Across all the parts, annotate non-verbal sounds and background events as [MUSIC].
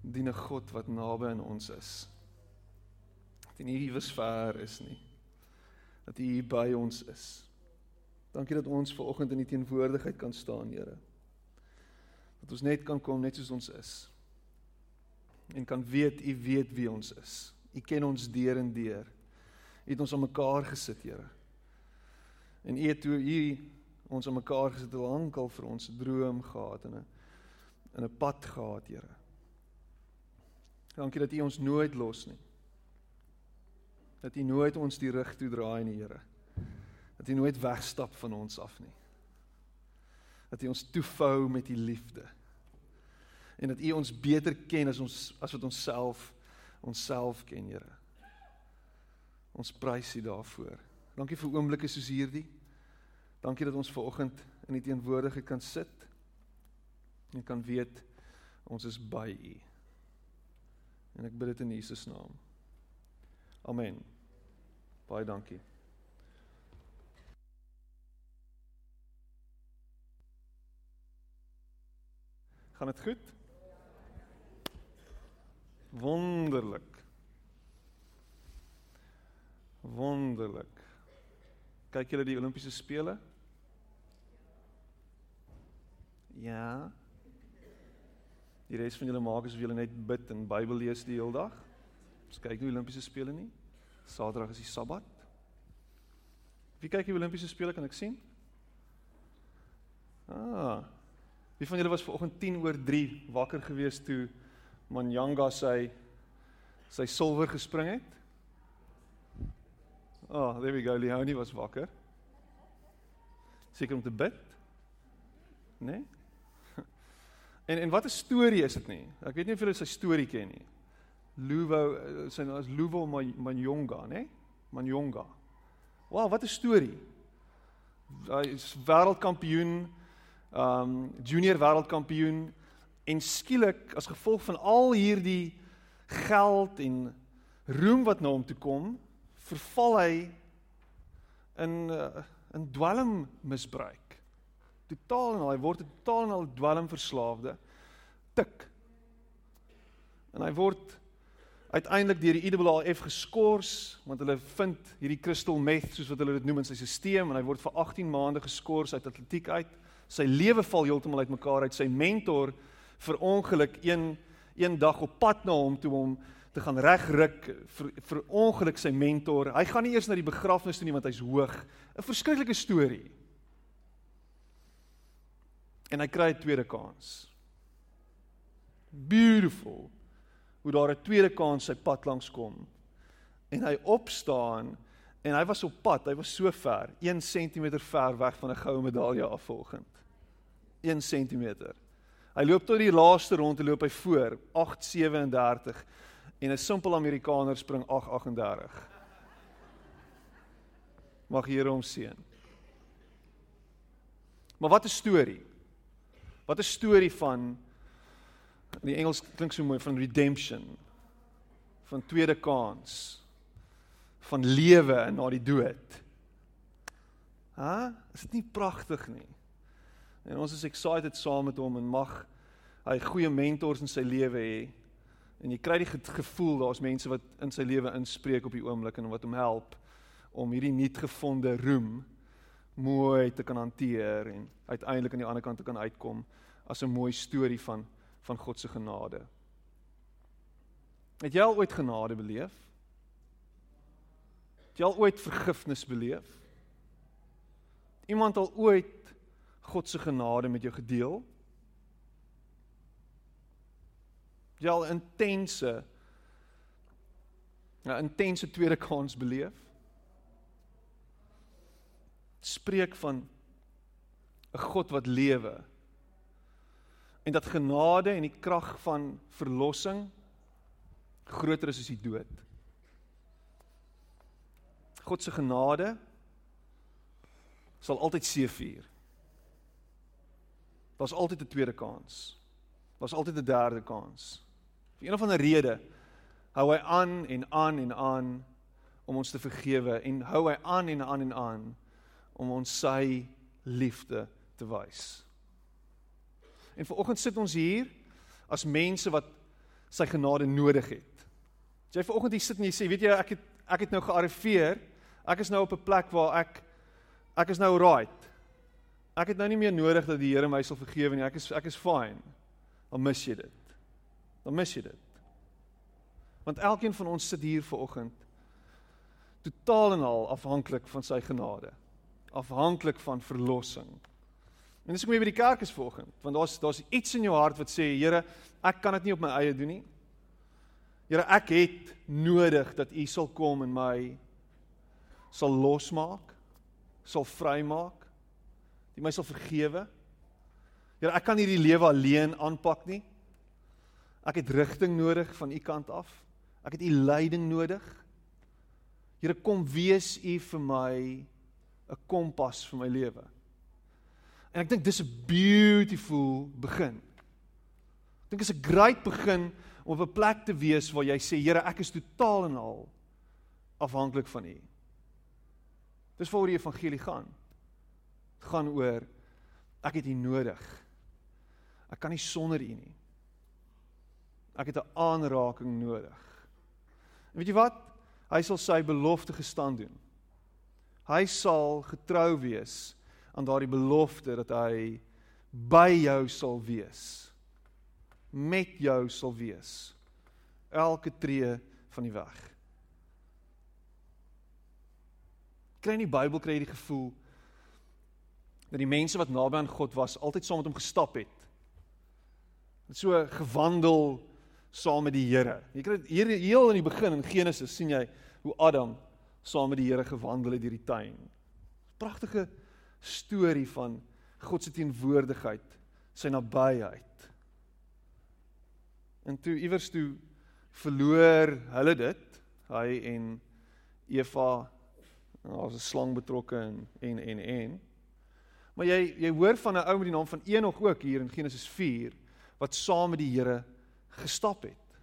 dien 'n God wat naby aan ons is. Dat hy nie iewers ver is nie. Dat hy hier by ons is. Dankie dat ons ver oggend in die teenwoordigheid kan staan, Here. Dat ons net kan kom net soos ons is. En kan weet u weet wie ons is. U ken ons deur en deur. U het ons aan mekaar gesit, Here. En u het toe u ons aan mekaar gesit lankal vir ons droom gehad en 'n in 'n pad gehad, Here. Dankie dat U ons nooit los nie. Dat U nooit ons die rug toe draai nie, Here. Dat U nooit wegstap van ons af nie. Dat U ons toefou met U liefde. En dat U ons beter ken as ons as wat ons self onsself ken, Here. Ons prys U daarvoor. Dankie vir oomblikke soos hierdie. Dankie dat ons ver oggend in die teenwoordigheid kan sit en kan weet ons is by U. En ek bid dit in Jesus naam. Amen. Baie dankie. Gaan dit goed? Wonderlik. Wonderlik. Kyk julle die Olimpiese spele? Ja. Die res van julle maak asof julle net bid en Bybel lees die hele dag. Ons kyk nie Olimpiese spele nie. Saterdag is die Sabbat. Wie kyk die Olimpiese spele kan ek sien? Ah. Wie van julle was vanoggend 10 oor 3 wakker gewees toe Manyanga sy sy silwer gespring het? Ah, oh, there we go. Leonie was wakker. Seker om te bid? Nee? En en wat 'n storie is dit nie? Ek weet nie of julle sy storie ken nie. Luwo eh, sy naam is Luwo Manyonga, né? Manyonga. Wow, wat 'n storie. Hy is wêreldkampioen, um junior wêreldkampioen en skielik as gevolg van al hierdie geld en roem wat na hom toe kom, verval hy in uh, in dwelmmisbruik totaal en al, hy word totaal en al dwelmverslaafde tik. En hy word uiteindelik deur die IAAF geskort want hulle vind hierdie crystal meth soos wat hulle dit noem in sy stelsel en hy word vir 18 maande geskort uit atletiek uit. Sy lewe val heeltemal uitmekaar uit. Sy mentor vir ongeluk een een dag op pad na hom toe om te gaan regruk vir vir ongeluk sy mentor. Hy gaan nie eers na die begrafnis toe nie want hy's hoog. 'n Verskriklike storie en hy kry 'n tweede kans. Beautiful. Hoe daar 'n tweede kans sy pad langs kom. En hy opstaan en hy was op pad, hy was so ver, 1 cm ver weg van 'n goue medalje af volgend. 1 cm. Hy loop tot die laaste ronde loop hy voor, 8:37 en 'n simpel Amerikaner spring 8:38. Mag die Here hom seën. Maar wat 'n storie. Wat 'n storie van in die Engels klink so mooi van redemption van tweede kans van lewe na die dood. Hæ? Is dit nie pragtig nie? En ons is excited saam met hom en mag hy goeie mentors in sy lewe hê. En jy kry die gevoel daar's mense wat in sy lewe inspreek op die oomblik en wat hom help om hierdie nuutgevonde roem mooi te kan hanteer en uiteindelik aan die ander kant te kan uitkom as 'n mooi storie van van God se genade. Het jy al ooit genade beleef? Het jy al ooit vergifnis beleef? Iemand al ooit God se genade met jou gedeel? Jy al intense 'n intense tweede kans beleef? Spreek van 'n God wat lewe. en dat genade en die krag van verlossing groter is as die dood. God se genade sal altyd seëvier. Daar's altyd 'n tweede kans. Daar's altyd 'n derde kans. Vir een of ander rede hou hy aan en aan en aan om ons te vergewe en hou hy aan en aan en aan om ons sy liefde te wys. En vanoggend sit ons hier as mense wat sy genade nodig het. As jy vanoggend hier sit en jy sê, weet jy, ek het ek het nou gearriveer. Ek is nou op 'n plek waar ek ek is nou right. Ek het nou nie meer nodig dat die Here my sal vergewe nie. Ek is ek is fine. Dan mis jy dit. Dan mis jy dit. Want elkeen van ons sit hier vanoggend totaal en al afhanklik van sy genade. Afhanklik van verlossing. En dis hoekom jy by die kerk is vanoggend, want daar's daar's iets in jou hart wat sê, Here, ek kan dit nie op my eie doen nie. Here, ek het nodig dat U sal kom en my sal losmaak, sal vrymaak, die my sal vergewe. Here, ek kan hierdie lewe alleen aanpak nie. Ek het rigting nodig van u kant af. Ek het u leiding nodig. Here kom wees u vir my 'n kompas vir my lewe. En ek dink dis 'n beautiful begin. Ek dink is 'n great begin om op 'n plek te wees waar jy sê Here, ek is totaal en al afhanklik van U. Dis waaroor die evangelie gaan. Dit gaan oor ek het U nodig. Ek kan nie sonder U nie. Ek het 'n aanraking nodig. En weet jy wat? Hy sal sy belofte gestaan doen. Hy sal getrou wees aan daardie belofte dat hy by jou sal wees. Met jou sal wees. Elke tree van die weg. Kry in die Bybel kry jy die gevoel dat die mense wat naby aan God was altyd saam met hom gestap het. Het so gewandel saam met die Here. Jy kry hier heel in die begin in Genesis sien jy hoe Adam saam met die Here gewandel het deur die tuin. Pragtige storie van God se teenwoordigheid, sy nabyheid. En toe iewers toe verloor hulle dit, hy en Eva, daar's 'n slang betrokke en en en en. Maar jy jy hoor van 'n ou met die naam van Enog ook hier in Genesis 4 wat saam met die Here gestap het.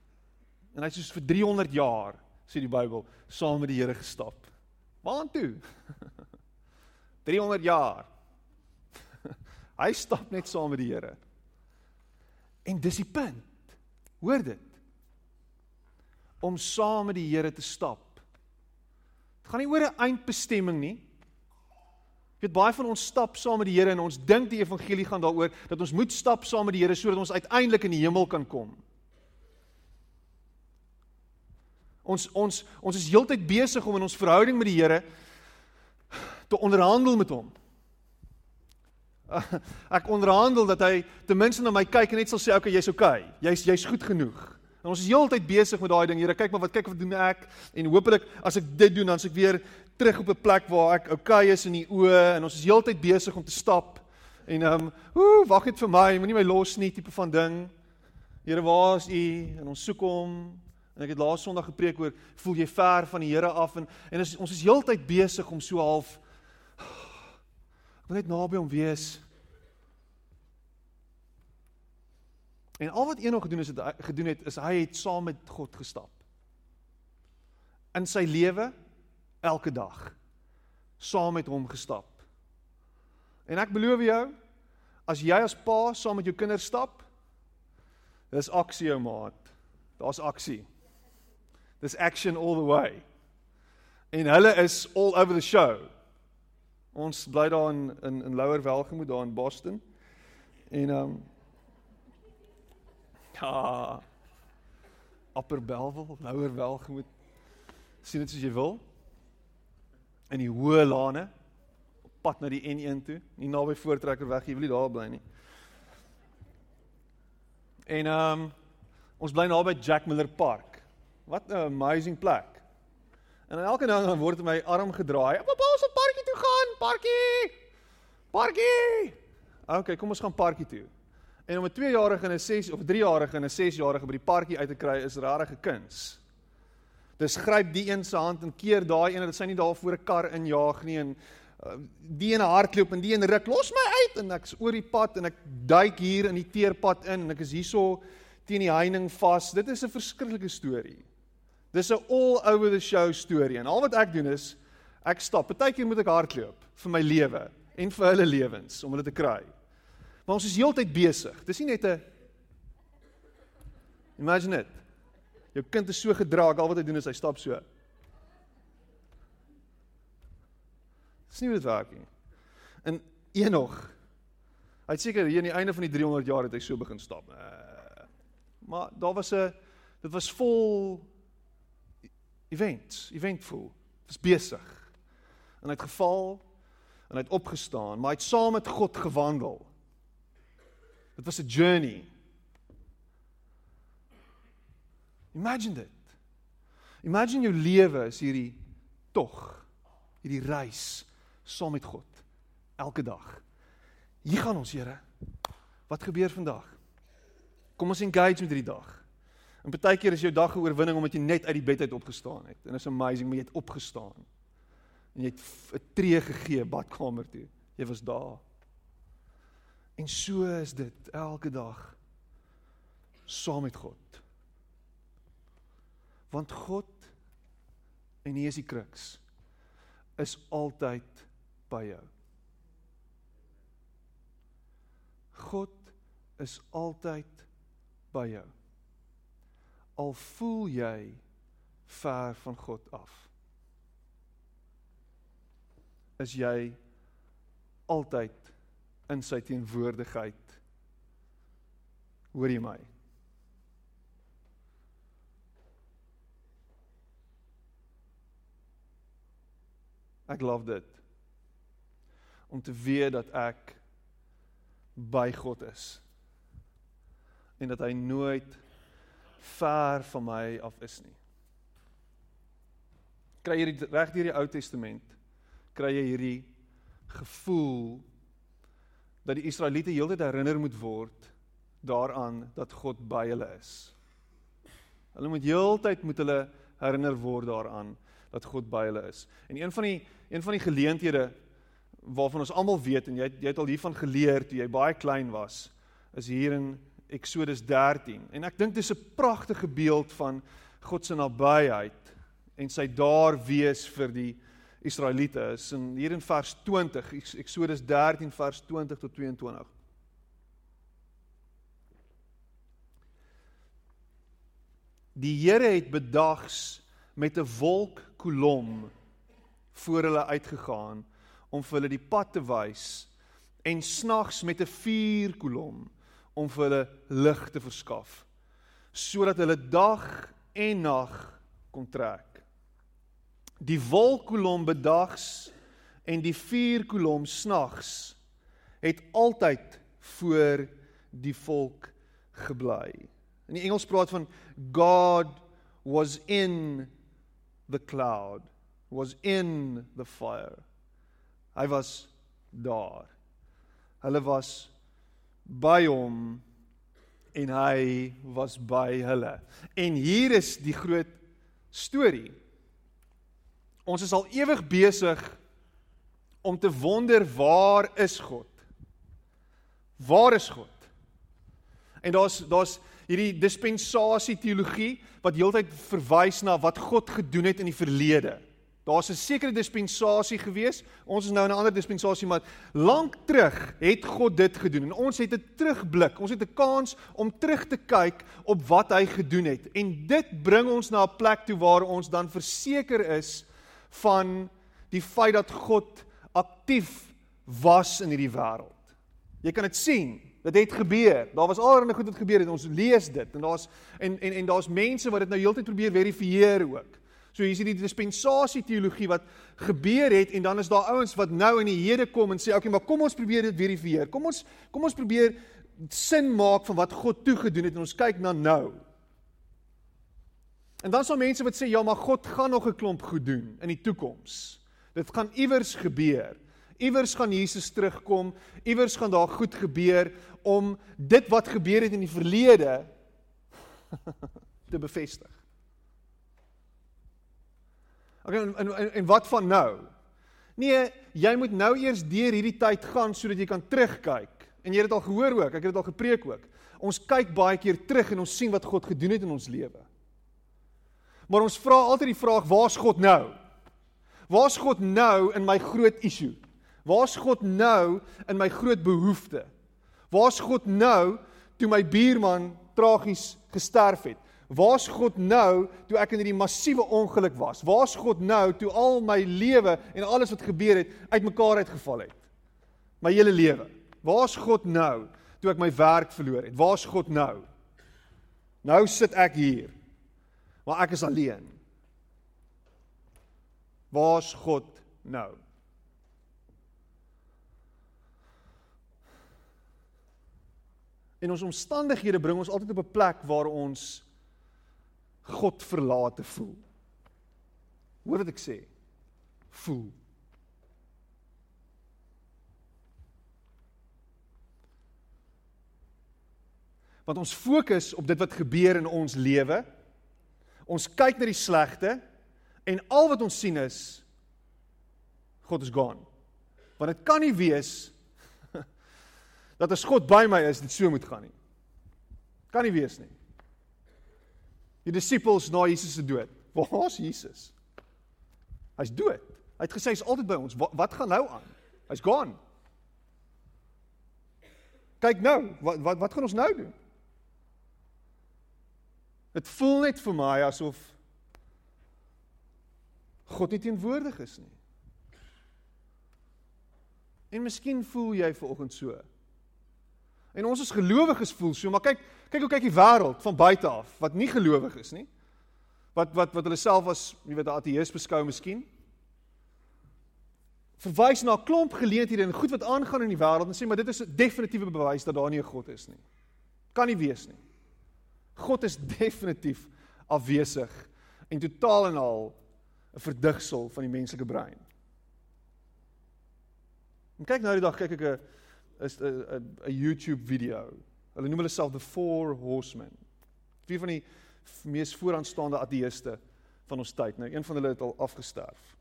En hy het soos vir 300 jaar, sê die Bybel, saam met die Here gestap. Waartoe? 300 [LAUGHS] jaar. [LAUGHS] hy stap net saam met die Here. En dis die punt. Hoor dit. Om saam met die Here te stap. Dit gaan nie oor 'n eindbestemming nie. Ek weet baie van ons stap saam met die Here en ons dink die evangelie gaan daaroor dat ons moet stap saam met die Here sodat ons uiteindelik in die hemel kan kom. Ons ons ons is heeltyd besig om in ons verhouding met die Here te onderhandel met hom. [LAUGHS] Ek onderhandel dat hy ten minste na my kyk en net sal sê okay, jy's okay. Jy's jy's goed genoeg. En ons is heeltyd besig met daai ding. Here, kyk maar wat kyk wat doen ek en hopelik as ek dit doen dan as ek weer terug op 'n plek waar ek okay is in die oë en ons is heeltyd besig om te stap. En ehm, um, ooh, wag net vir my, moenie my los nie tipe van ding. Here, waar is U? En ons soek hom En ek het laas Sondag gepreek oor voel jy ver van die Here af en en is, ons is heeltyd besig om so half ek wil net naby hom wees. En al wat Enoch gedoen het, gedoen het is hy het saam met God gestap. In sy lewe elke dag saam met hom gestap. En ek beloof jou as jy as pa saam met jou kinders stap, dis aksie ou maat. Daar's aksie. Dis action all the way. En hulle is all over the show. Ons bly daar in in, in Lower Welgemoot daar in Boston. En um, ja Upper Bellville, Lower Welgemoot. sien dit soos jy wil. In die hoë lane op pad na die N1 toe, nie naby Voortrekker weg, jy wil nie daar bly nie. En um, ons bly naby Jack Miller Park. Wat 'n amazing plek. En elke nou dan word my arm gedraai. Pappa, ons moet parkie toe gaan, parkie. Parkie. Okay, kom ons gaan parkie toe. En om 'n 2-jarige en 'n 6 of 3-jarige en 'n 6-jarige by die parkie uit te kry is regtig 'n kuns. Dis gryp die een se hand en keer daai een en dit sy nie daar voor 'n kar injaag nie en uh, die een hardloop en die een ruk los my uit en ek's oor die pad en ek duik hier in die teerpad in en ek is hierso teen die heining vas. Dit is 'n verskriklike storie. Dis 'n all over the show storie en al wat ek doen is ek stap. Partykeer moet ek hardloop vir my lewe en vir hulle lewens om hulle te kry. Maar ons is heeltyd besig. Dis nie net 'n Imagine dit. Jou kind is so gedraag, al wat hy doen is hy stap so. Dis nie wat werk nie. En Enoch hy het seker hier aan die einde van die 300 jaar het hy so begin stap. Uh, maar daar was 'n dit was vol events, eventvol. Was besig. En hy het geval en hy het opgestaan, maar hy het saam met God gewandel. Dit was 'n journey. Imagine dit. Imagine jou lewe is hierdie tog, hierdie reis saam met God elke dag. Hier gaan ons, Here. Wat gebeur vandag? Kom ons engage met hierdie dag. En baie keer is jou dag 'n oorwinning omdat jy net uit die bed uit opgestaan het. En is amazing, maar jy het opgestaan. En jy het 'n tree gegee badkamer toe. Jy was daar. En so is dit elke dag saam met God. Want God en hier is die kruks is altyd by jou. God is altyd by jou. Al voel jy ver van God af. Is jy altyd in sy teenwoordigheid? Hoor jy my? Ek love dit. Om te weet dat ek by God is. En dat hy nooit ver van my af is nie. Kry jy reg deur die Ou Testament kry jy hierdie gevoel dat die Israeliete heeltyd herinner moet word daaraan dat God by hulle is. Hulle moet heeltyd moet hulle herinner word daaraan dat God by hulle is. En een van die een van die geleenthede waarvan ons almal weet en jy jy het al hiervan geleer toe jy baie klein was, is hier in Eksodus 13. En ek dink dis 'n pragtige beeld van God se nabyheid en sy daar wees vir die Israeliete. Is in hier in vers 20, Eksodus 13 vers 20 tot 22. Die Here het bedags met 'n wolkkolom voor hulle uitgegaan om vir hulle die pad te wys en snags met 'n vuurkolom om vir hulle lig te verskaf sodat hulle dag en nag kon trek. Die wolkkolom bedags en die vuurkolom snags het altyd voor die volk gebly. In die Engels praat van God was in the cloud was in the fire. Hy was daar. Hulle was by hom en hy was by hulle. En hier is die groot storie. Ons is al ewig besig om te wonder waar is God? Waar is God? En daar's daar's hierdie dispensasie teologie wat heeltyd verwys na wat God gedoen het in die verlede. Daar's 'n sekere dispensasie gewees. Ons is nou in 'n ander dispensasie, maar lank terug het God dit gedoen. En ons het 'n terugblik. Ons het 'n kans om terug te kyk op wat hy gedoen het. En dit bring ons na 'n plek toe waar ons dan verseker is van die feit dat God aktief was in hierdie wêreld. Jy kan dit sien. Dit het gebeur. Daar was allerlei goed wat gebeur het. Ons lees dit en daar's en en en daar's mense wat dit nou heeltyd probeer verifieer ook. So hier is die dispensasie teologie wat gebeur het en dan is daar ouens wat nou in die hede kom en sê okay, maar kom ons probeer dit verifieer. Kom ons kom ons probeer sin maak van wat God toe gedoen het en ons kyk na nou. En dan sal mense wat sê ja, maar God gaan nog 'n klomp goed doen in die toekoms. Dit gaan iewers gebeur. Iewers gaan Jesus terugkom, iewers gaan daar goed gebeur om dit wat gebeur het in die verlede [LAUGHS] te bevestig. Okay, en, en en wat van nou? Nee, jy moet nou eers deur hierdie tyd gaan sodat jy kan terugkyk. En jy het dit al gehoor ook, ek het dit al gepreek ook. Ons kyk baie keer terug en ons sien wat God gedoen het in ons lewe. Maar ons vra altyd die vraag, waar's God nou? Waar's God nou in my groot issue? Waar's God nou in my groot behoefte? Waar's God nou toe my buurman tragies gesterf het? Waar's God nou toe ek in hierdie massiewe ongeluk was? Waar's God nou toe al my lewe en alles wat gebeur het uitmekaar uitgeval het? My hele lewe. Waar's God nou toe ek my werk verloor het? Waar's God nou? Nou sit ek hier. Maar ek is alleen. Waar's God nou? En ons omstandighede bring ons altyd op 'n plek waar ons God verlate voel. Hoor wat ek sê? Voel. Want ons fokus op dit wat gebeur in ons lewe. Ons kyk na die slegte en al wat ons sien is God is gone. Want dit kan nie wees [LAUGHS] dat as God by my is, dit so moet gaan nie. Kan nie wees nie. Die disippels na Jesus se dood. Waar's Jesus? Hy's dood. Hy het gesê hy's altyd by ons. Wat, wat gaan nou aan? Hy's gone. Kyk nou, wat wat wat gaan ons nou doen? Dit voel net vir my asof God nie teenwoordig is nie. En miskien voel jy vanoggend so. En ons as gelowiges voel so, maar kyk, kyk hoe kyk die wêreld van buite af wat nie gelowig is nie. Wat wat wat hulle self as, jy weet, ateïs beskou miskien. Verwys na 'n klomp geleenthede en goed wat aangaan in die wêreld en sê maar dit is 'n definitiewe bewys dat daar nie 'n God is nie. Kan nie wees nie. God is definitief afwesig en totaal en al 'n verdigsel van die menslike brein. En kyk nou die dag kyk ek 'n is 'n 'n YouTube video. Hulle noem hulle self the four horsemen. Vier van die mees vooraanstaande ateëste van ons tyd. Nou een van hulle het al afgesterf.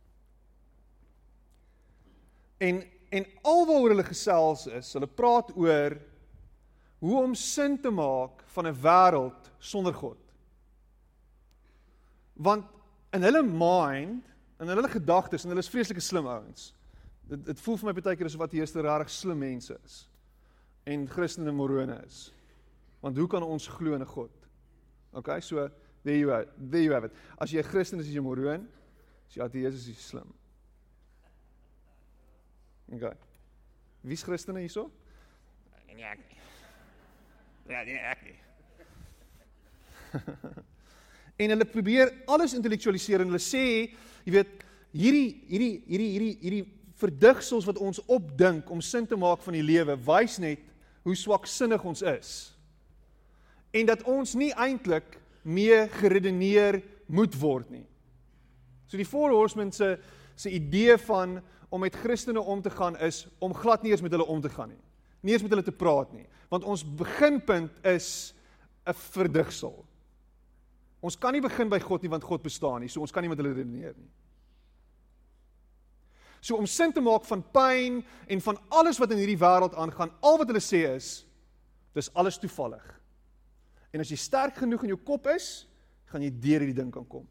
En en alwaar hulle gesels is, hulle praat oor hoe om sin te maak van 'n wêreld sonder God. Want in hulle mind, in hulle gedagtes en hulle is vreeslike slim ouens. Dit dit voel vir my baie keer asof wat hierste regtig slim mense is en Christene morone is. Want hoe kan ons glo in 'n God? OK, so there you are. There you have it. As jy 'n Christen is, is jy moroon. As jy ateïs is, is jy slim. OK. Wie's Christene hierso? Nee, ek nie. Ja, nee, ek nie. [LAUGHS] en hulle probeer alles intellektualiseer en hulle sê, jy weet, hierdie hierdie hierdie hierdie hierdie verdigsels wat ons opdink om sin te maak van die lewe wys net hoe swaksinnig ons is. En dat ons nie eintlik mee geredeneer moet word nie. So die four horsemen se se idee van om met Christene om te gaan is om glad nie eens met hulle om te gaan nie. Nie eens met hulle te praat nie, want ons beginpunt is 'n verdigsel. Ons kan nie begin by God nie want God bestaan nie, so ons kan nie met hulle redeneer nie. So om sin te maak van pyn en van alles wat in hierdie wêreld aangaan, al wat hulle sê is dis alles toevallig. En as jy sterk genoeg in jou kop is, gaan jy deur hierdie ding kan kom.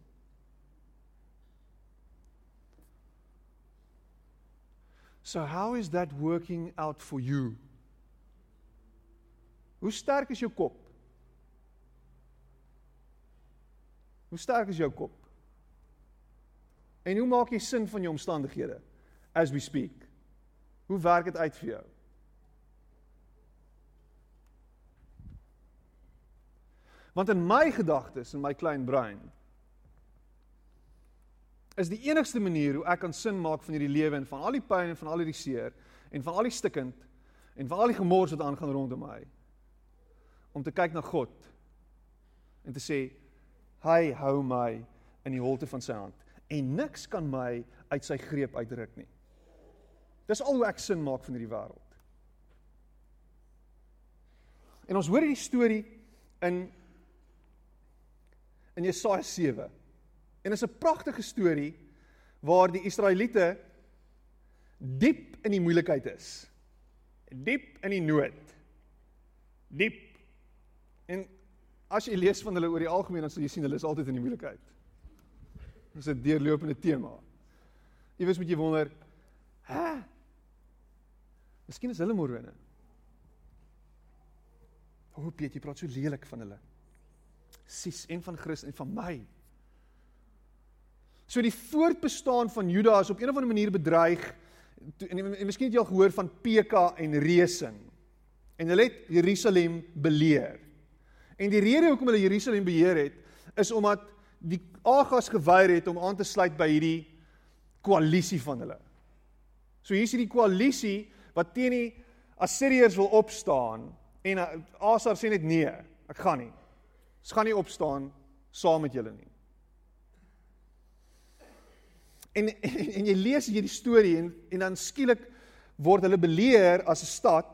So how is that working out for you? Hoe sterk is jou kop? Hoe sterk is jou kop? En hoe maak jy sin van jou omstandighede? As we speak. Hoe werk dit uit vir jou? Want in my gedagtes en my klein brein is die enigste manier hoe ek kan sin maak van hierdie lewe en van al die pyn en van al die seer en van al die stikkend en van al die gemors wat aangaan rondom my om te kyk na God en te sê hy hou my in die holte van sy hand en niks kan my uit sy greep uitruk nie. Dis al hoe ek sin maak van hierdie wêreld. En ons hoor hierdie storie in in Jesaja 7. En dit is 'n pragtige storie waar die Israeliete diep in die moeilikheid is. Diep in die nood. Diep. En as jy lees van hulle oor die algemeen dan sal jy sien hulle is altyd in die moeilikheid. Dis 'n deurlopende tema. Iewers moet jy wonder, hè? Miskien is hulle morwene. O, oh, Piet, jy praat so lelik van hulle. Sis en van Christus en van my. So die voortbestaan van Juda is op 'n of ander manier bedreig. En, en, en miskien het jy al gehoor van Peka en Resing. En hulle het Jerusalem beleer. En die rede hoekom hulle Jerusalem beheer het, is omdat die Agas geweier het om aan te sluit by hierdie koalisie van hulle. So hier is hierdie koalisie wat teen die Assiriërs wil opstaan En uh, Asar sê net nee, ek gaan nie. Ons gaan nie opstaan saam met julle nie. En, [LAUGHS] en en jy lees hierdie storie en en dan skielik word hulle beleer as 'n stad.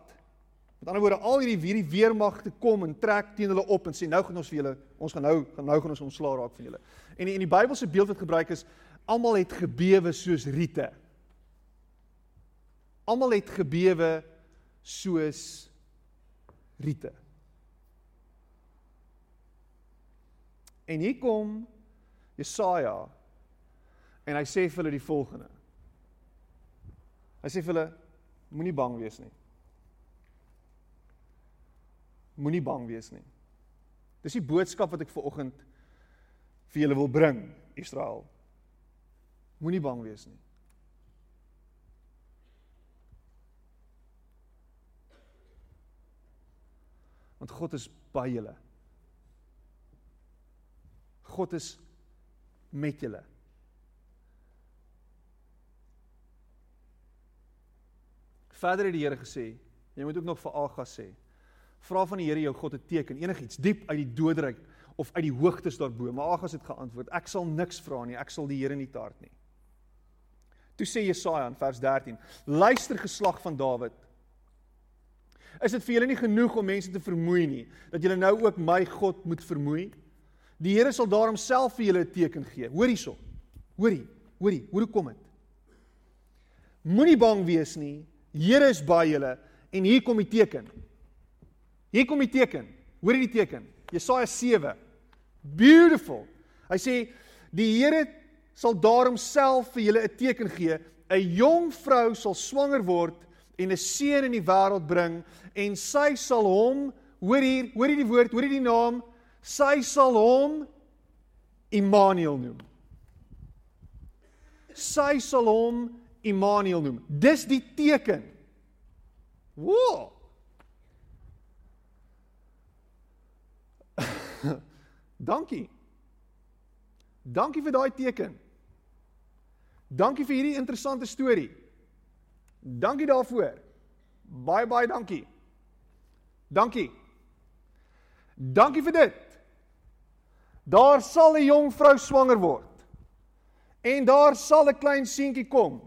Met ander woorde, al hierdie hierdie weermagte kom en trek teen hulle op en sê nou gaan ons vir julle, ons gaan nou gaan nou gaan ons ontslaa raak van julle. En in die Bybelse beeld wat gebruik is, almal het gebewe soos riete. Almal het gebewe soos riete. En hier kom Jesaja en hy sê vir hulle die volgende. Hy sê vir hulle moenie bang wees nie. Moenie bang wees nie. Dis die boodskap wat ek ver oggend vir julle wil bring, Israel. Moenie bang wees nie. Want God is by julle. God is met julle. Verder het die Here gesê, jy moet ook nog vir Agas sê, vra van die Here jou God 'n teken, enigiets diep uit die doodryk of uit die hoogtes daarbo. Maar Agas het geantwoord, ek sal niks vra nie, ek sal die Here nie taart nie. Toe sê Jesaja in vers 13: Luister geslag van Dawid, Is dit vir julle nie genoeg om mense te vermoei nie dat julle nou ook my God moet vermoei? Die Here sal daarom self vir julle 'n teken gee. Hoor hierso. Hoorie, hoorie, hoe kom dit? Moenie bang wees nie. Here is by julle en hier kom die teken. Hier kom die teken. Hoor die teken. Jesaja 7. Beautiful. Hy sê die Here sal daarom self vir julle 'n teken gee. 'n Jong vrou sal swanger word en 'n seun in die wêreld bring en sy sal hom hoor hier hoor hierdie woord hoor hierdie naam sy sal hom Immanuel noem. Sy sal hom Immanuel noem. Dis die teken. Wo [LAUGHS] dankie. Dankie vir daai teken. Dankie vir hierdie interessante storie Dankie daarvoor. Baie baie dankie. Dankie. Dankie vir dit. Daar sal 'n jong vrou swanger word. En daar sal 'n klein seentjie kom.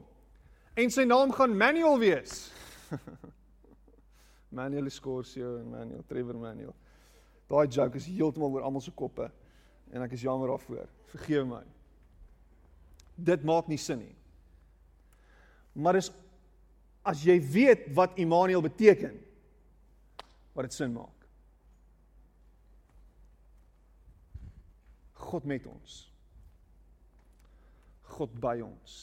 En sy naam gaan Manuel wees. [LAUGHS] Manuel Scorsio en Manuel Trevor Manuel. Daai joke is heeltemal oor almal se koppe en ek is jammer daarvoor. Vergewe my. Dit maak nie sin nie. Maar is as jy weet wat Immanuel beteken, wat dit sin maak. God met ons. God by ons.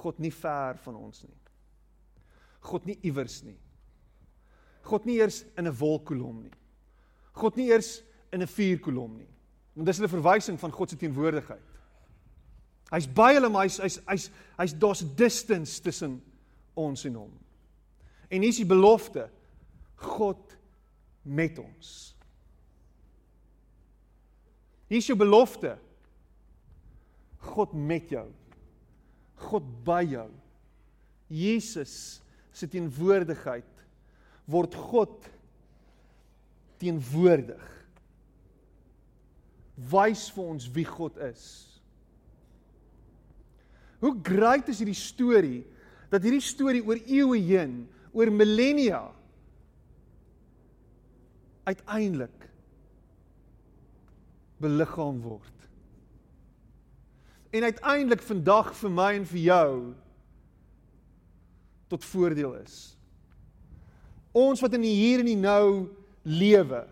God nie ver van ons nie. God nie iewers nie. God nie eers in 'n wolkkolom nie. God nie eers in 'n vuurkolom nie. Want dis 'n verwysing van God se teenwoordigheid. Hy's by hulle, maar hy's hy's hy's hy's daar's distance tussen ons en hom. En hier's die belofte God met ons. Hier's jou belofte. God met jou. God by jou. Jesus se teenwoordigheid word God teenwoordig. Wys vir ons wie God is. Hoe great is hierdie storie dat hierdie storie oor eeue heen, oor millennia uiteindelik beliggaam word. En uiteindelik vandag vir my en vir jou tot voordeel is. Ons wat in die hier en die nou lewe.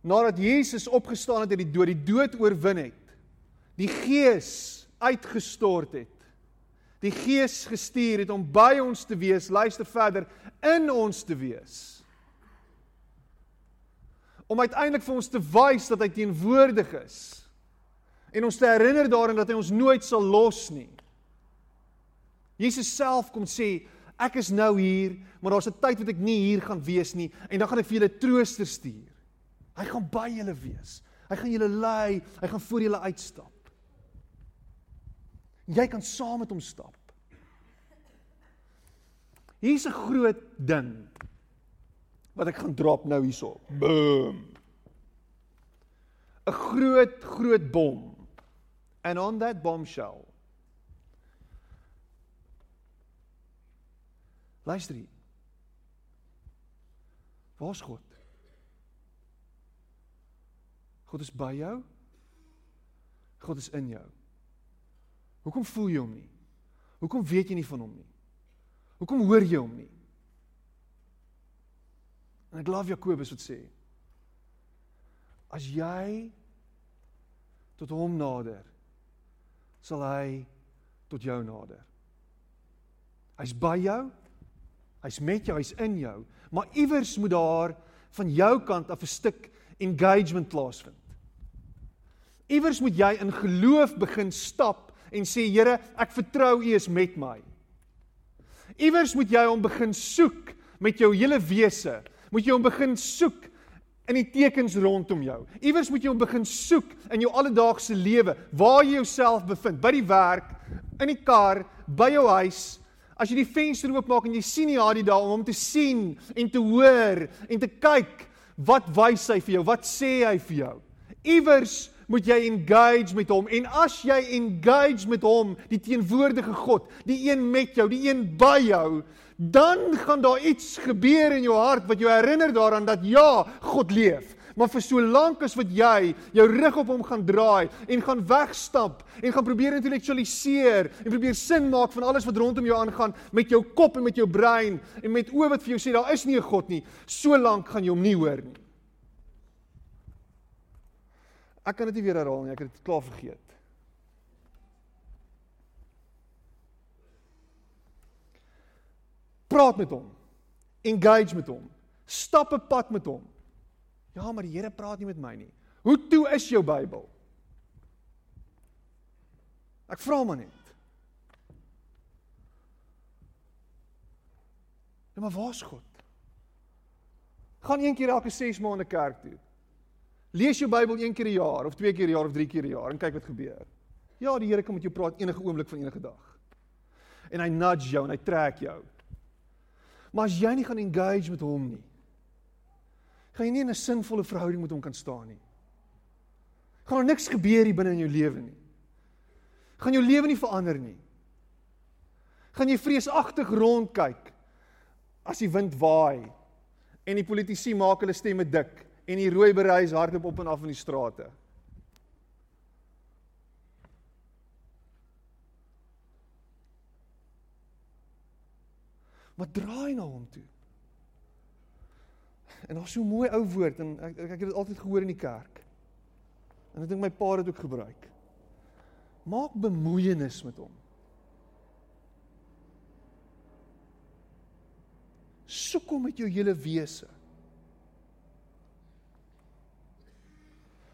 Nadat Jesus opgestaan het uit die dood, die dood oorwin het, die Gees uitgestort het. Die Gees gestuur het om by ons te wees, luister verder, in ons te wees. Om uiteindelik vir ons te wys dat hy teenwoordig is en ons te herinner daarin dat hy ons nooit sal los nie. Jesus self kom sê, ek is nou hier, maar daar's 'n tyd wat ek nie hier gaan wees nie en dan gaan ek vir julle trooster stuur. Hy gaan by julle wees. Hy gaan julle lei, hy gaan voor julle uitstap. Jy kan saam met hom stap. Hier's 'n groot ding wat ek gaan drop nou hierso. Boom. 'n Groot groot bom. And on that bombshell Luister hier. Waar's God? God is by jou. God is in jou. Hoekom voel jy hom nie? Hoekom weet jy nie van hom nie? Hoekom hoor jy hom nie? En ek glo Jakobus wat sê as jy tot hom nader sal hy tot jou nader. Hy's by jou. Hy's met jou, hy's in jou, maar iewers moet daar van jou kant af 'n stuk engagement plaasvind. Iewers moet jy in geloof begin stap en sê Here, ek vertrou U is met my. Iewers moet jy hom begin soek met jou hele wese. Moet jy hom begin soek in die tekens rondom jou. Iewers moet jy hom begin soek in jou alledaagse lewe, waar jy jouself bevind, by die werk, in die kar, by jou huis, As jy die venster oopmaak en jy sien nie Hadie daar om hom te sien en te hoor en te kyk, wat wys hy vir jou? Wat sê hy vir jou? Iewers moet jy engage met hom en as jy engage met hom, die teenwoordige God, die een met jou, die een by jou, dan gaan daar iets gebeur in jou hart wat jou herinner daaraan dat ja, God leef. Maar vir so lank as wat jy jou rug op hom gaan draai en gaan wegstap en gaan probeer intellektualiseer en probeer sin maak van alles wat rondom jou aangaan met jou kop en met jou brein en met oë wat vir jou sê daar is nie 'n God nie, so lank gaan jy hom nie hoor nie. Ek kan dit nie weer herhaal nie, ek het dit klaar vergeet. Praat met hom. Engage met hom. Stap 'n pad met hom. Ja, maar die Here praat nie met my nie. Hoe toe is jou Bybel? Ek vra maar net. Ja, maar waar's God? Gaan een keer elke 6 maande kerk toe. Lees jou Bybel een keer 'n jaar of twee keer 'n jaar of drie keer 'n jaar en kyk wat gebeur. Ja, die Here kan met jou praat enige oomblik van enige dag. En hy nudge jou en hy trek jou. Maar as jy nie gaan engage met hom nie, gaan jy nie in 'n sinvolle verhouding met hom kan staan nie. Gaan er niks gebeur hier binne in jou lewe nie. Gaan jou lewe nie verander nie. Gaan jy vreesagtig rondkyk as die wind waai en die politici maak hulle stemme dik en die rooi bereis hardloop op en af in die strate. Maar draai na hom toe. En daar's so 'n mooi ou woord en ek ek het dit altyd gehoor in die kerk. En ek dink my pa het dit ook gebruik. Maak bemoeienis met hom. Soek hom met jou hele wese.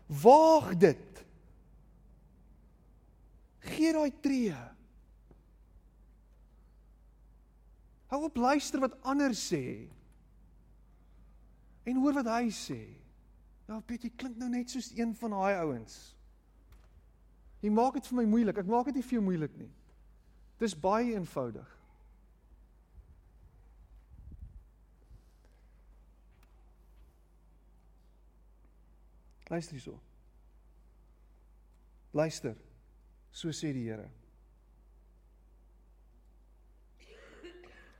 Waag dit. Gee daai tree. Hou op luister wat ander sê. En hoor wat hy sê. Ja, Piet, jy klink nou net soos een van daai ouens. Jy maak dit vir my moeilik. Ek maak dit nie vir jou moeilik nie. Dis baie eenvoudig. Luister hierso. Luister. So sê die Here.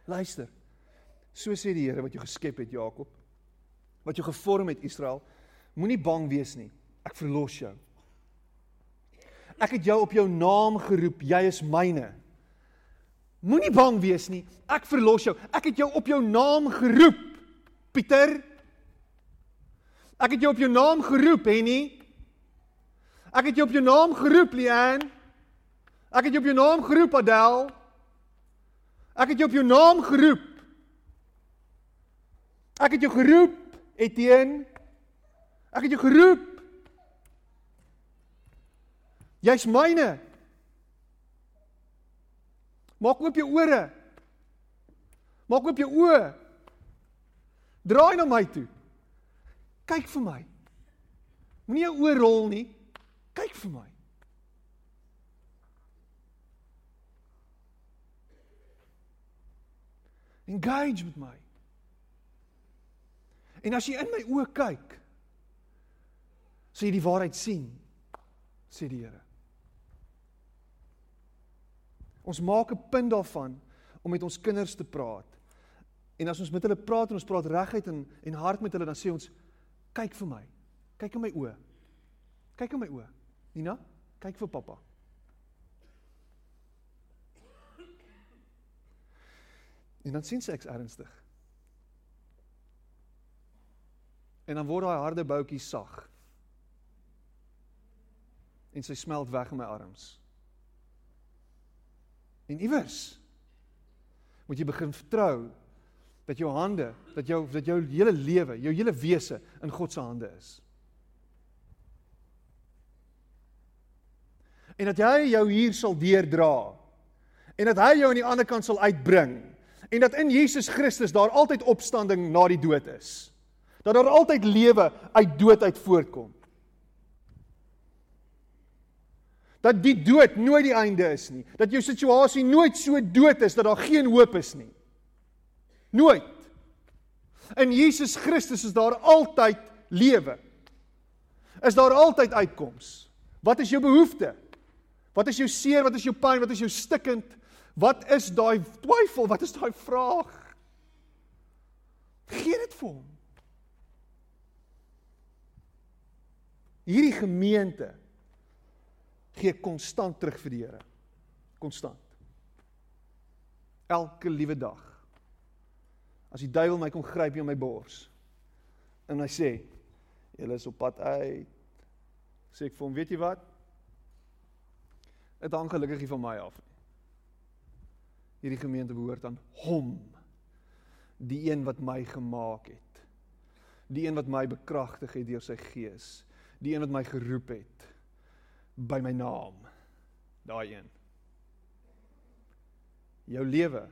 Luister. So sê die Here wat jou geskep het, Jakob, wat jou gevorm het, Israel, moenie bang wees nie. Ek verlos jou. Ek het jou op jou naam geroep, jy is myne. Moenie bang wees nie. Ek verlos jou. Ek het jou op jou naam geroep. Pieter. Ek het jou op jou naam geroep, Henny. Ek het jou op jou naam geroep, Lian. Ek het jou op jou naam geroep, Adel. Ek het jou op jou naam geroep. Ek het jou geroep, Etienne. Ek het jou geroep. Jy's myne. Maak oop jou ore. Maak oop jou oë. Draai na my toe. Kyk vir my. Moenie jou oë rol nie. Kyk vir my. Engage met my. En as jy in my oë kyk, sal jy die waarheid sien, sê die Here. Ons maak 'n punt daarvan om met ons kinders te praat. En as ons met hulle praat en ons praat reguit en en hard met hulle, dan sê ons kyk vir my. Kyk in my oë. Kyk in my oë. Nina, kyk vir pappa. En dan sien sy ek's ernstig. En dan word daai harde boutjie sag. En sy smelt weg in my arms. En iewers moet jy begin vertrou dat jou hande, dat jou dat jou hele lewe, jou hele wese in God se hande is. En dat hy jou hier sal deurdra. En dat hy jou aan die ander kant sal uitbring. En dat in Jesus Christus daar altyd opstanding na die dood is. Dat daar altyd lewe uit dood uit voortkom. Dat die dood nooit die einde is nie. Dat jou situasie nooit so dood is dat daar geen hoop is nie. Nooit. In Jesus Christus is daar altyd lewe. Is daar altyd uitkoms. Wat is jou behoefte? Wat is jou seer? Wat is jou pyn? Wat is jou stikkend? Wat is daai twyfel? Wat is daai vraag? Gee dit vir hom. Hierdie gemeente gee konstant terug vir die Here. Konstant. Elke liewe dag. As die duiwel my kom gryp in my bors en hy sê, "Julle is op pad uit." Sê ek vir hom, "Weet jy wat? Dit hang gelukkig nie van my af nie. Hierdie gemeente behoort aan hom. Die een wat my gemaak het. Die een wat my bekragtig het deur sy gees. Die een wat my geroep het by my naam. Daai een. Jou lewe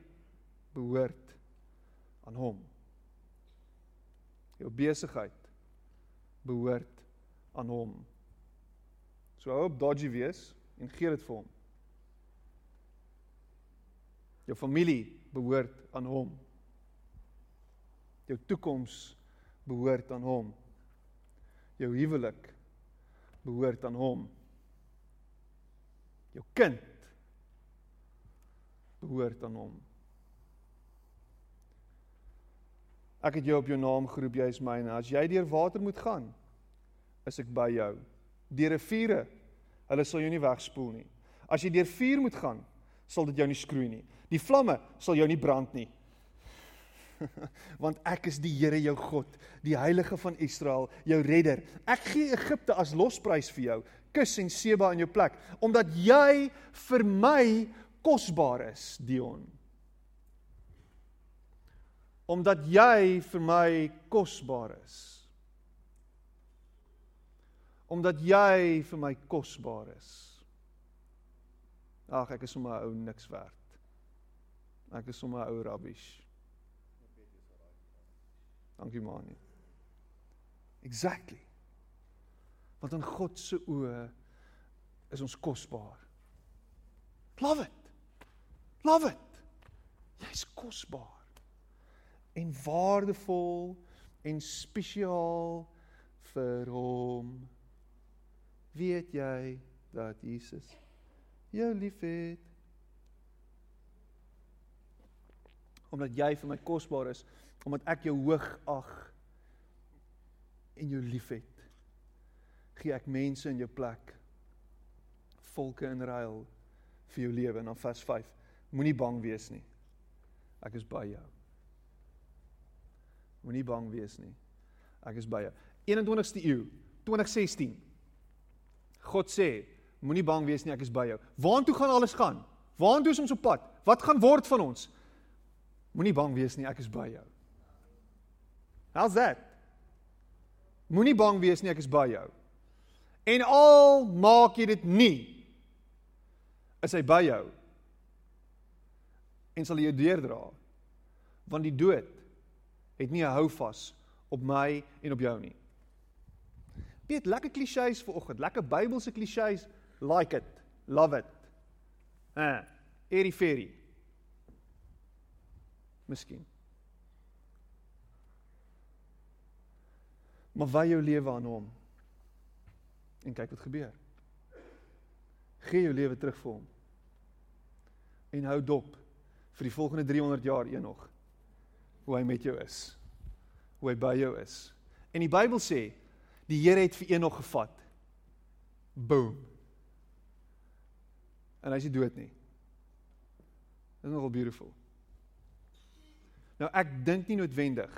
behoort aan hom. Jou besigheid behoort aan hom. So hou op dodgy wees en gee dit vir hom. Jou familie behoort aan hom. Jou toekoms behoort aan hom. Jou huwelik behoort aan hom jou kind behoort aan hom. Ek het jou op jou naam geroep, jy is myne. As jy deur water moet gaan, is ek by jou. Deur riviere, hulle sal jou nie wegspoel nie. As jy deur vuur moet gaan, sal dit jou nie skroei nie. Die vlamme sal jou nie brand nie. [LAUGHS] Want ek is die Here jou God, die heilige van Israel, jou redder. Ek gee Egipte as losprys vir jou kus en Seba in jou plek omdat jy vir my kosbaar is Dion omdat jy vir my kosbaar is omdat jy vir my kosbaar is ag ek is sommer 'n ou niks werd ek is sommer 'n ou rubbish dankie manie exactly Want in God se oë is ons kosbaar. Love it. Love it. Jy's kosbaar. En waardevol en spesiaal vir hom. Weet jy dat Jesus jou liefhet? omdat jy vir my kosbaar is, omdat ek jou hoog ag en jou liefhet. Gee ek mense in jou plek. Volke in ruil vir jou lewe en dan vers 5. Moenie bang wees nie. Ek is by jou. Moenie bang wees nie. Ek is by jou. 21ste eeu, 2016. God sê, moenie bang wees nie, ek is by jou. Waartoe gaan alles gaan? Waartoe is ons op pad? Wat gaan word van ons? Moenie bang wees nie, ek is by jou. How's that? Moenie bang wees nie, ek is by jou. En al maak jy dit nie, is hy by jou. En sal jou deurdra. Want die dood het nie 'n hou vas op my en op jou nie. Weet lekker klisjées vir oggend, lekker Bybelse klisjées, like it, love it. Eh, eri feri. Miskien. Maar wy jou lewe aan hom. En kyk wat gebeur. Gee jou lewe terug vir hom. En hou dop vir die volgende 300 jaar enog hoe hy met jou is. Hoe hy by jou is. En die Bybel sê die Here het vir Enog gevat. Boom. En hy is dood nie. Dit is nogal beautiful. Nou ek dink nie noodwendig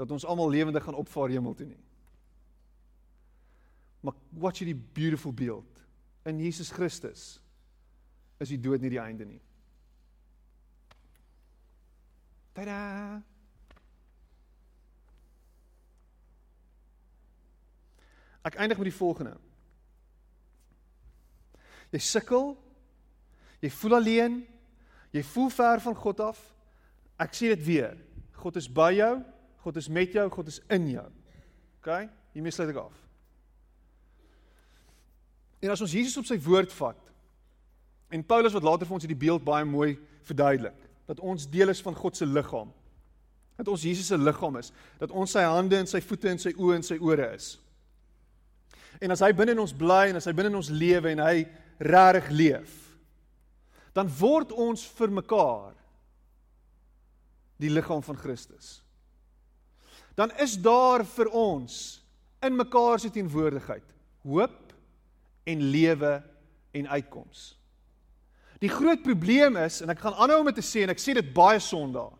dat ons almal lewendig gaan opvaar hemel toe nie. Maar wat jy die beautiful beeld in Jesus Christus is die dood nie die einde nie. Tada! Ek eindig met die volgende. Jy sukkel. Jy voel alleen. Jy voel ver van God af. Ek sê dit weer. God is by jou. God is met jou. God is in jou. OK? Hiermee sluit ek af. En as ons Jesus op sy woord vat en Paulus wat later vir ons hierdie beeld baie mooi verduidelik, dat ons deel is van God se liggaam. Dat ons Jesus se liggaam is, dat ons sy hande en sy voete en sy oë en sy ore is. En as hy binne in ons bly en as hy binne in ons lewe en hy regtig leef, dan word ons vir mekaar die liggaam van Christus. Dan is daar vir ons in mekaar se teenwoordigheid hoop en lewe en uitkoms. Die groot probleem is en ek gaan aanhou om dit te sê en ek sê dit baie Sondae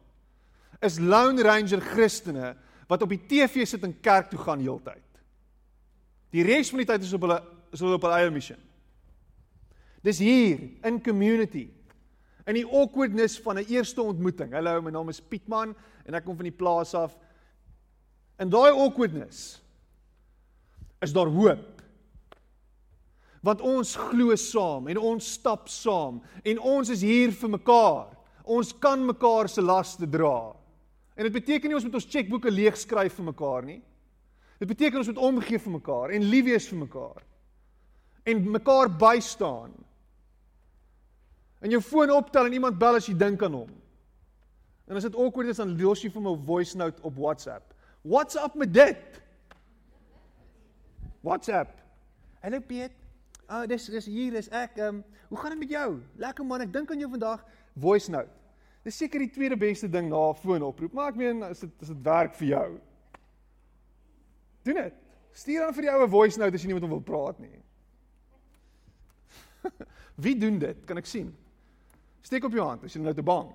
is Lone Ranger Christene wat op die TV sit en kerk toe gaan heeltyd. Die res van die tyd is op hulle is hulle op hulle eie missie. Dis hier in community. In die awkwardness van 'n eerste ontmoeting. Hallo, my naam is Pietman en ek kom van die plaas af. In daai awkwardness is daar hoop. Want ons glo saam en ons stap saam en ons is hier vir mekaar. Ons kan mekaar se laste dra. En dit beteken nie ons moet ons chequeboeke leeg skryf vir mekaar nie. Dit beteken ons moet omgee vir mekaar en lief wees vir mekaar. En mekaar bystaan. En jou foon optel en iemand bel as jy dink aan hom. En as dit awkward is dan los jy vir my 'n voice note op WhatsApp. What's up met dit? WhatsApp. Hallo Piet. Ah, oh, dis dis hier is ek. Ehm, um, hoe gaan dit met jou? Lekker man, ek dink aan jou vandag. Voice note. Dis seker die tweede beste ding na 'n foonoproep, maar ek meen as dit as dit werk vir jou. Doen dit. Stuur dan vir die oue voice note as jy nie met hom wil praat nie. [LAUGHS] Wie doen dit? Kan ek sien? Steek op jou hand as jy nou te bang.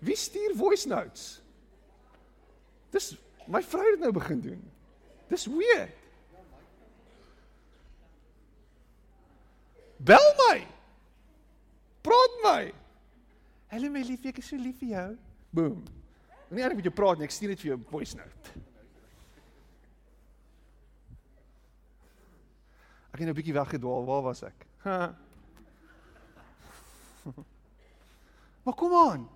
Wie stuur voice notes? Dis my vrou het nou begin doen. Dis weird. Bel my. Praat my. Hallo my lief, ek is so lief vir jou. Boom. Moenie eintlik met jou praat nie, ek stuur net vir jou voice note. Ek het nou 'n bietjie weggedwaal. Waar was ek? [LAUGHS] maar kom aan.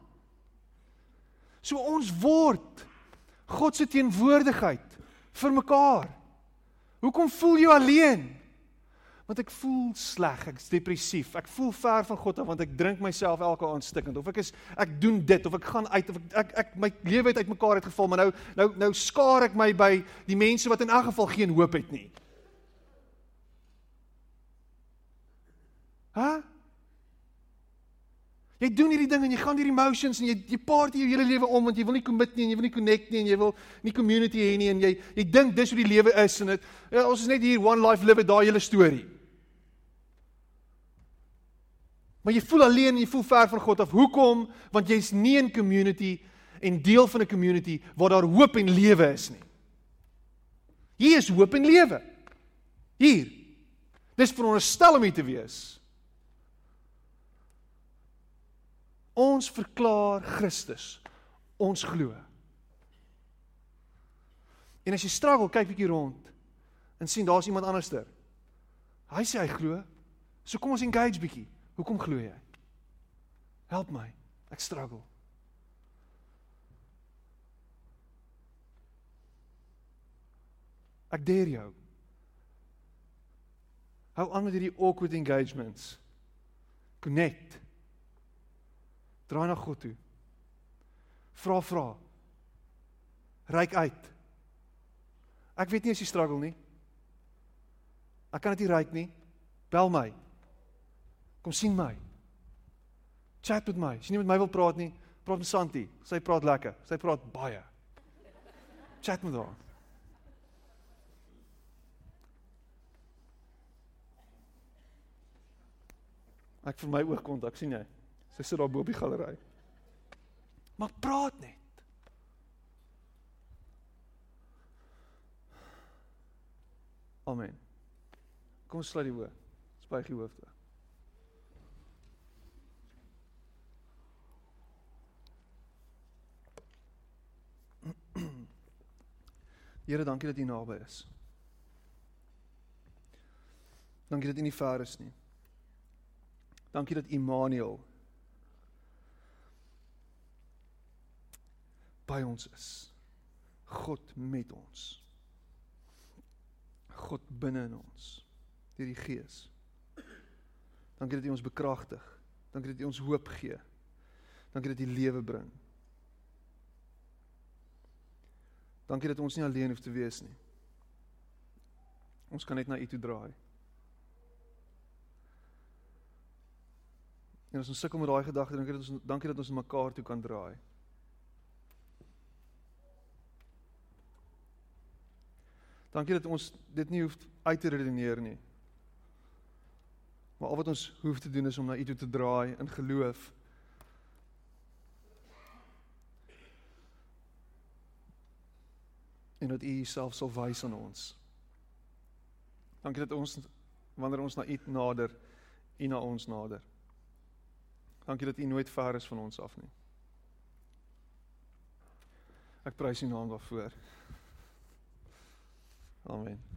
So ons word God se teenwoordigheid vir mekaar. Hoekom voel jy alleen? Want ek voel sleg, ek's depressief. Ek voel ver van God af want ek drink myself elke aand stikkend of ek is ek doen dit of ek gaan uit of ek ek, ek my lewe het uitmekaar uitgeval, maar nou nou nou skaar ek my by die mense wat in elk geval geen hoop het nie. Hæ? Jy doen hierdie ding en jy gaan deur emotions en jy jy paart jou hele lewe om want jy wil nie commit nie en jy wil nie connect nie en jy wil nie community hê nie en jy jy dink dis hoe die lewe is en dit ja, ons is net hier one life live it daai hele storie. Maar jy voel alleen en jy voel ver van God af. Hoekom? Want jy's nie in community en deel van 'n community waar daar hoop en lewe is nie. Hier is hoop en lewe. Hier. Dis veronderstel om hier te wees. Ons verklaar Christus. Ons glo. En as jy struggle, kyk bietjie rond en sien daar's iemand anderster. Hy sê hy glo. So kom ons engage bietjie. Hoekom glo jy? Help my. Ek struggle. Ek dare jou. Hou aan met hierdie awkward engagements. Connect. Draai na God toe. Vra vra. Ryk uit. Ek weet nie as jy struggle nie. Ek kan dit nie ryk nie. Bel my. Kom sien my. Chat met my. As jy nie met my wil praat nie, praat met Santi. Sy praat lekker. Sy praat baie. Chat met haar. Ek vir my oogkontak, sien jy? Sy sit daar bo op die galery. Maar praat net. Amen. Kom ons sluit die oë. Spyg die hoofde. Here, dankie dat U naby is. Dankie dat U nie ver is nie. Dankie dat Immanuel by ons is. God met ons. God binne in ons deur die Gees. Dankie dat U ons bekragtig. Dankie dat U ons hoop gee. Dankie dat U lewe bring. Dankie dat ons nie alleen hoef te wees nie. Ons kan net na U toe draai. En as ons sukkel met daai gedagte, dankie dat ons dankie dat ons mekaar toe kan draai. Dankie dat ons dit nie hoef uit te redeneer nie. Maar al wat ons hoef te doen is om na U toe te draai in geloof. En dat U Uself sal wys aan ons. Dankie dat ons wanneer ons na U nader, U na ons nader. Dankie dat U nooit ver is van ons af nie. Ek prys U naam daarvoor. Amen.